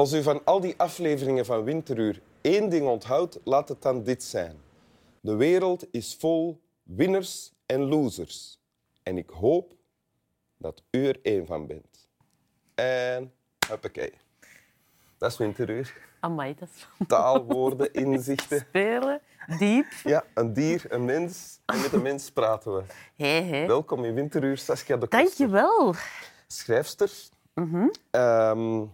Als u van al die afleveringen van Winteruur één ding onthoudt, laat het dan dit zijn. De wereld is vol winners en losers. En ik hoop dat u er één van bent. En hoppakee. Dat is Winteruur. Amai, dat is Taal, woorden, inzichten. spelen. Diep. Ja, een dier, een mens. En met een mens praten we. Hé, hé. Welkom in Winteruur, Saskia de Koster. Dank je wel. schrijfster. Ehm, w-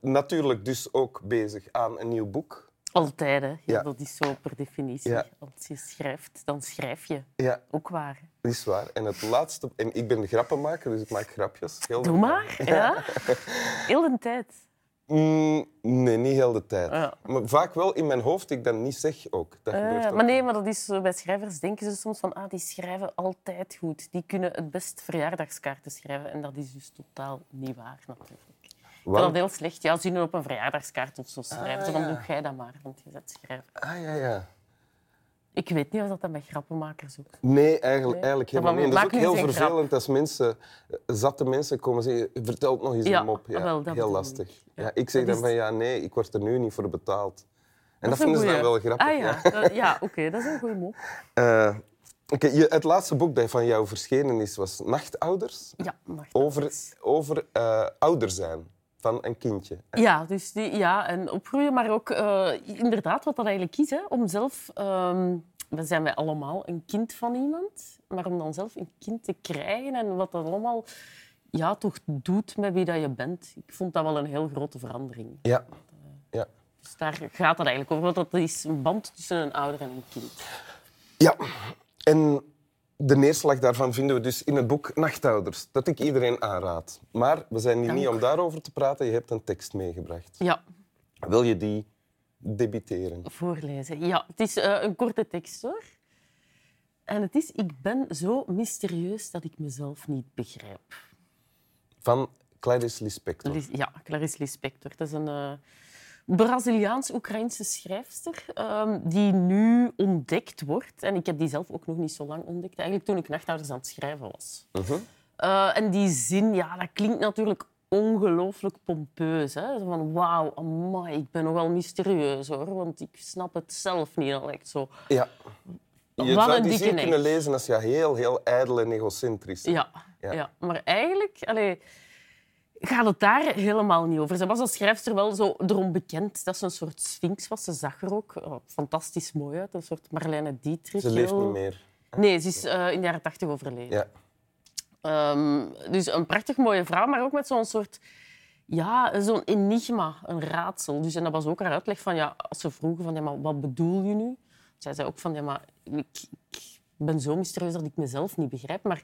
natuurlijk dus ook bezig aan een nieuw boek. Altijd, hè. Ja, Ja. Dat is zo per definitie. Ja. Als je schrijft, dan schrijf je. Ja, Ook waar. dat is waar. En het laatste... En ik ben de grappenmaker, dus ik maak grapjes. Heel Doe maar. Ja. Heel de tijd. Mm, nee, niet heel de tijd. Ja. Maar vaak wel in mijn hoofd, ik dan niet zeg ook. Dat Eh, ook. maar nee, maar dat is zo, bij schrijvers denken ze soms van ah, die schrijven altijd goed. Die kunnen het best verjaardagskaarten schrijven. En dat is dus totaal niet waar, natuurlijk. Dat heel slecht. Ja, zinnen op een verjaardagskaart of zo schrijven. Ah, Zo, dan doe jij dat maar, want je bent schrijver. Ah, ja, ja. Ik weet niet of dat, dat bij grappenmakers ook Nee, eigenlijk, eigenlijk helemaal niet. Dat is ook heel vervelend als mensen, eh, zatte mensen komen zeggen, vertel nog eens Ja, een mop. Ja, wel, dat heel lastig. ik. Ja. Ja, ik zeg dat dan is- van, ja, nee, ik word er nu niet voor betaald. En dat, is een vinden ze dan wel grappig. Ah ja, dat- ja oké, dat is een goede mop. Oké, je- het laatste boek dat van jou verschenen is, was Nachtouders. Ja, mag Over, over eh, ouder zijn van een kindje. Ja, dus die, ja, en opgroeien, maar ook eh, inderdaad wat dat eigenlijk is. Hè, om zelf, we zijn wij allemaal een kind van iemand, maar om dan zelf een kind te krijgen en wat dat allemaal ja, toch doet met wie dat je bent. Ik vond dat wel een heel grote verandering. Ja. ja. Dus daar gaat het eigenlijk over. Want dat is een band tussen een ouder en een kind. Ja, en de neerslag daarvan vinden we dus in het boek Nachtouders, dat ik iedereen aanraad. Maar we zijn hier Dank. niet om daarover te praten, je hebt een tekst meegebracht. Ja, Wil je die debiteren? voorlezen. Ja, het is eh, een korte tekst hoor. En het is: Ik ben zo mysterieus dat ik mezelf niet begrijp. Van Clarice Lispector. Lis- Ja, Clarice Lispector. Dat is een eh, Braziliaans-Oekraïnse schrijfster ehm, die nu ontdekt wordt. En ik heb die zelf ook nog niet zo lang ontdekt. Eigenlijk toen ik Nachthouders aan het schrijven was. Mhm. Eh, en die zin, ja, dat klinkt natuurlijk ongelooflijk pompeus. Hè? Zo van, wauw, amai, ik ben nogal mysterieus, hoor. Want ik snap het zelf niet. al echt zo. Ja. Je Wat zou die zin kunnen lezen als je heel, heel ijdel en egocentrisch Ja, Ja. ja. maar eigenlijk allee, gaat het daar helemaal niet over. Ze was als schrijfster wel zo erom bekend dat ze een soort sphinx was. Ze zag er ook oh, fantastisch mooi uit. Een soort Marlene Dietrich. Ze leeft niet meer. Nee, ze is eh, in de jaren tachtig overleden. Ja. Ehm, dus een prachtig mooie vrouw, maar ook met zo'n soort... Ja, zo'n enigma, een raadsel. Dus, en dat was ook haar uitleg van... Ja, als ze vroegen van... Ja, maar wat bedoel je nu? Zij zei ook van... Ja, maar ik, ik ben zo mysterieus dat ik mezelf niet begrijp. Maar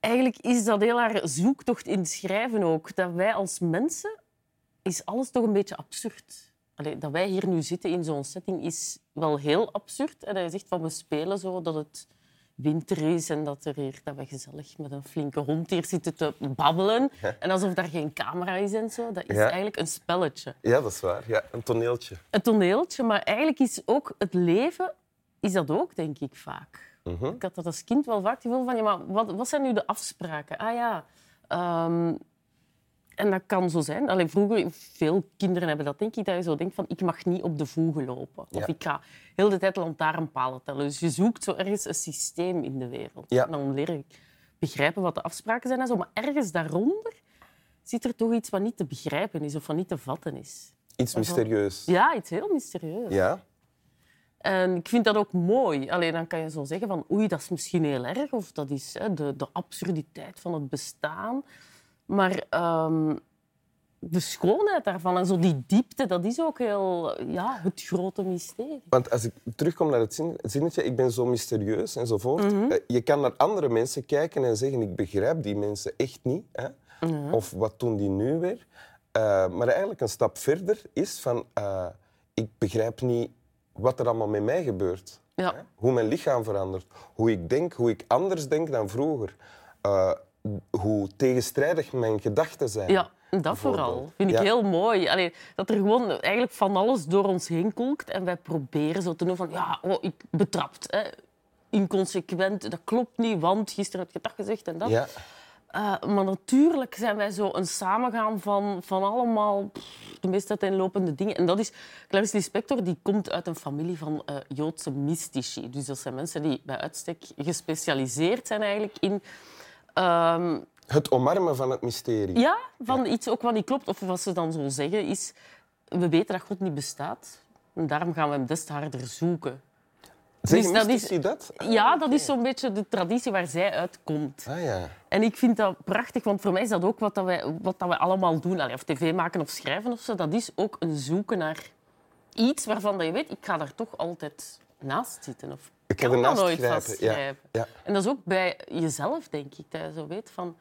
eigenlijk is dat heel haar zoektocht in het schrijven ook. Dat wij als mensen... Is alles toch een beetje absurd. Allee, dat wij hier nu zitten in zo'n setting is wel heel absurd. En dat je zegt van we spelen zo dat het winter is en dat, er hier, dat we gezellig met een flinke hond hier zitten te babbelen. En alsof daar geen camera is en zo. Dat is Ja. eigenlijk een spelletje. ja, dat is waar. Ja, een toneeltje. Een toneeltje, maar eigenlijk is ook het leven is dat ook, denk ik, vaak. Mhm. Ik had dat als kind wel vaak het gevoel van, ja, maar wat, wat zijn nu de afspraken? Ah ja, ehm, en dat kan zo zijn. Allee, vroeger, veel kinderen hebben dat, denk ik, dat je zo denkt van, ik mag niet op de voegen lopen. Of ik ga heel de tijd lantaarnpalen tellen. Dus je zoekt zo ergens een systeem in de wereld. Ja. En dan leer ik begrijpen wat de afspraken zijn en zo. Maar ergens daaronder zit er toch iets wat niet te begrijpen is of wat niet te vatten is. Iets mysterieus. Ja, iets heel mysterieus. Ja. En ik vind dat ook mooi. Alleen dan kan je zo zeggen van oei, dat is misschien heel erg. Of dat is hè, de, de absurditeit van het bestaan. Maar ehm, de schoonheid daarvan en zo die diepte, dat is ook heel ja, het grote mysterie. Want als ik terugkom naar het zin- zinnetje, ik ben zo mysterieus enzovoort. Mhm. eh, Je kan naar andere mensen kijken en zeggen, ik begrijp die mensen echt niet. Hè? Mhm. Of wat doen die nu weer? Eh, maar eigenlijk een stap verder is van, eh, ik begrijp niet wat er allemaal met mij gebeurt. Ja. Hoe mijn lichaam verandert. Hoe ik denk, hoe ik anders denk dan vroeger. Eh, hoe tegenstrijdig mijn gedachten zijn. Ja, dat vooral. Vind ik Ja. heel mooi. Allee, dat er gewoon eigenlijk van alles door ons heen kolkt. En wij proberen zo te doen van... Ja, oh, ik betrapt. Hè. Inconsequent. Dat klopt niet, want gisteren heb je dat gezegd en dat. Ja. Eh, maar natuurlijk zijn wij zo een samengaan van, van allemaal pff, de meest uiteenlopende dingen. En dat is, Clarice Lispector die komt uit een familie van eh, Joodse mystici. Dus dat zijn mensen die bij uitstek gespecialiseerd zijn eigenlijk in... ehm, Het omarmen van het mysterie. ja, van iets ook wat niet klopt. Of wat ze dan zo zeggen is... We weten dat God niet bestaat. En daarom gaan we hem des te harder zoeken. Zeggen Dus dat dat? Ja, dat is zo'n beetje de traditie waar zij uitkomt. Ah ja. En ik vind dat prachtig, want voor mij is dat ook wat, dat wij, wat dat wij allemaal doen. Allee, of tv maken of schrijven of zo. Dat is ook een zoeken naar iets waarvan dat je weet, ik ga daar toch altijd naast zitten. Of Ik kan ernaast nooit vastgrijpen. ja. Ja. En dat is ook bij jezelf, denk ik. Dat je zo weet van...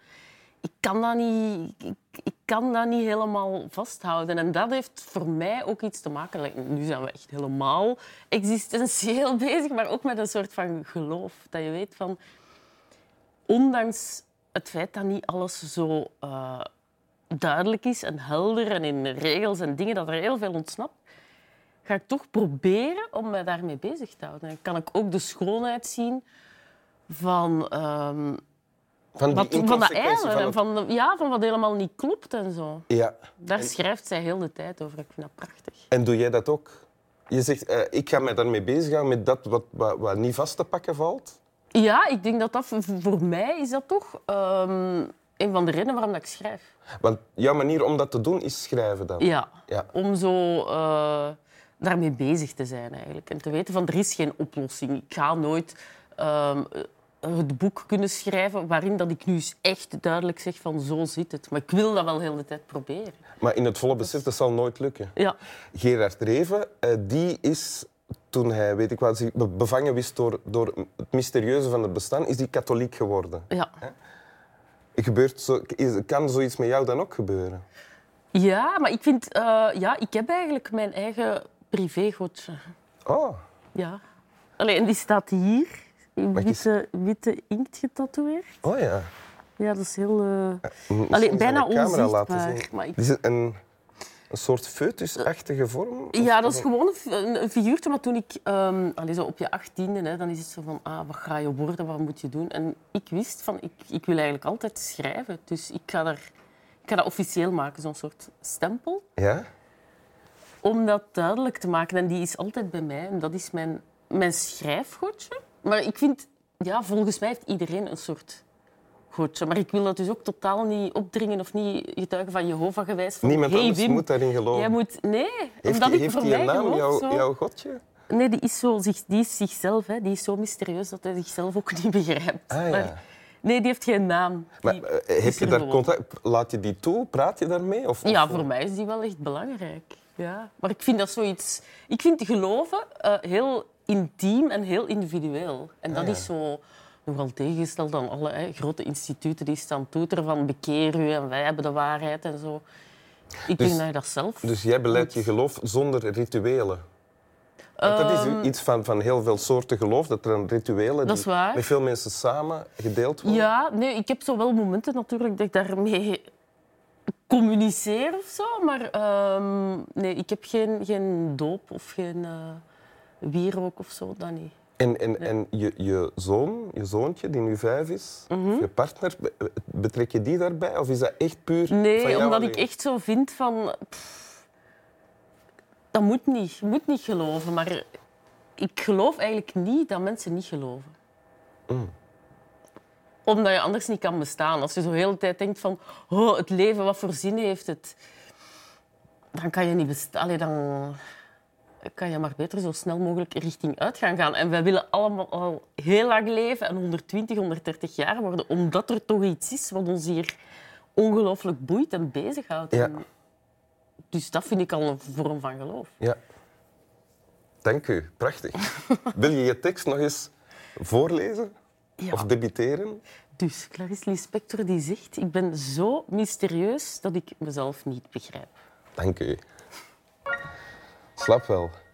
Ik kan, dat niet, ik, ik kan dat niet helemaal vasthouden. En dat heeft voor mij ook iets te maken... Nu zijn we echt helemaal existentieel bezig, maar ook met een soort van geloof. Dat je weet van... Ondanks het feit dat niet alles zo eh, duidelijk is en helder en in regels en dingen, dat er heel veel ontsnapt, ga ik toch proberen om mij daarmee bezig te houden. En kan ik ook de schoonheid zien van, ehm, Van die wat, van dat eilen van van, de- ja, van wat helemaal niet klopt en zo. Ja. Daar schrijft zij heel de tijd over. Ik vind dat prachtig. En doe jij dat ook? Je zegt, eh, ik ga mij daarmee bezighouden met dat wat, wat, wat niet vast te pakken valt. Ja, ik denk dat dat voor, mij is dat toch ehm, een van de redenen waarom dat ik schrijf. Want jouw manier om dat te doen is schrijven dan. Ja, Ja. om zo eh, daarmee bezig te zijn eigenlijk. En te weten van, er is geen oplossing. Ik ga nooit ehm, het boek kunnen schrijven waarin dat ik nu eens echt duidelijk zeg van zo zit het. Maar ik wil dat wel de hele tijd proberen. Maar in het volle besef, dat zal nooit lukken. Ja, Gerard Reven, eh, die is, toen hij weet ik wat, zich be- bevangen wist door, door het mysterieuze van het bestaan, is die katholiek geworden. ja. Gebeurt zo, kan zoiets met jou dan ook gebeuren? ja maar ik vind... eh, ja, ik heb eigenlijk mijn eigen privégodje. Oh, Ja. Allee, en die staat hier. In witte, witte inkt getatoeëerd. oh ja. Ja, dat is heel... Allee, eens bijna onzichtbaar, zien. maar ik- Dit is een, een soort foetusachtige vorm? Ja, dat is gewoon een, figuurtje. Maar toen ik allee, zo op je achttiende, hè, dan is het zo van, ah, wat ga je worden, wat moet je doen? En ik wist van, ik, ik wil eigenlijk altijd schrijven. Dus ik ga, daar, ik ga dat officieel maken, zo'n soort stempel. Ja? Om dat duidelijk te maken. En die is altijd bij mij. En dat is mijn, mijn schrijfgodje. Maar ik vind, ja, volgens mij heeft iedereen een soort godje. Maar ik wil dat dus ook totaal niet opdringen of niet getuigen van Jehovah gewijs. Van, Niemand hey, anders Wim, moet daarin geloven. Jij moet... Nee, heeft omdat die, ik heeft voor mij naam, geloof, jouw, zo- jouw godje? Nee, die is, zo, die is zichzelf. Hè. Die is zo mysterieus dat hij zichzelf ook niet begrijpt. Ah, ja. Maar- nee, die heeft geen naam. Maar Die eh, heb je daar contact, laat je die toe? Praat je daarmee? Of, Ja, of- voor mij is die wel echt belangrijk. Ja. Maar ik vind dat zoiets... Ik vind geloven eh, heel intiem en heel individueel. En dat Ah, ja. is zo nogal tegengesteld aan alle hè, grote instituten die staan toeteren van bekeer u en wij hebben de waarheid en zo. Ik Dus- denk dat je dat zelf... Dus jij beleidt je geloof zonder rituelen? Want dat is iets van, van heel veel soorten geloof, dat er een rituelen Ehm, die met veel mensen samen gedeeld worden. Ja, nee, ik heb zo wel momenten natuurlijk dat ik daarmee communiceer of zo. Maar ehm, nee, ik heb geen, geen doop of geen eh wierook of zo, dat niet. En, en, en je, je zoon, je zoontje, die nu vijf is, Mhm. of je partner, be- betrek je die daarbij? Of is dat echt puur Nee, omdat ik echt zo vind van... pff, dat moet niet. Je moet niet geloven. Maar ik geloof eigenlijk niet dat mensen niet geloven. Mm. Omdat je anders niet kan bestaan. Als je zo de hele tijd denkt van... Oh, het leven, wat voor zin heeft het? Dan kan je niet bestaan. Allee, dan kan je maar beter zo snel mogelijk richting uit gaan gaan. En wij willen allemaal al heel lang leven en 120, 130 jaar worden, omdat er toch iets is wat ons hier ongelooflijk boeit en bezighoudt. Ja. Dus dat vind ik al een vorm van geloof. Ja. Dank u, prachtig. Wil je je tekst nog eens voorlezen? Ja. Of debiteren? Dus Clarice Lispector die zegt, ik ben zo mysterieus dat ik mezelf niet begrijp. Dank u. Wel.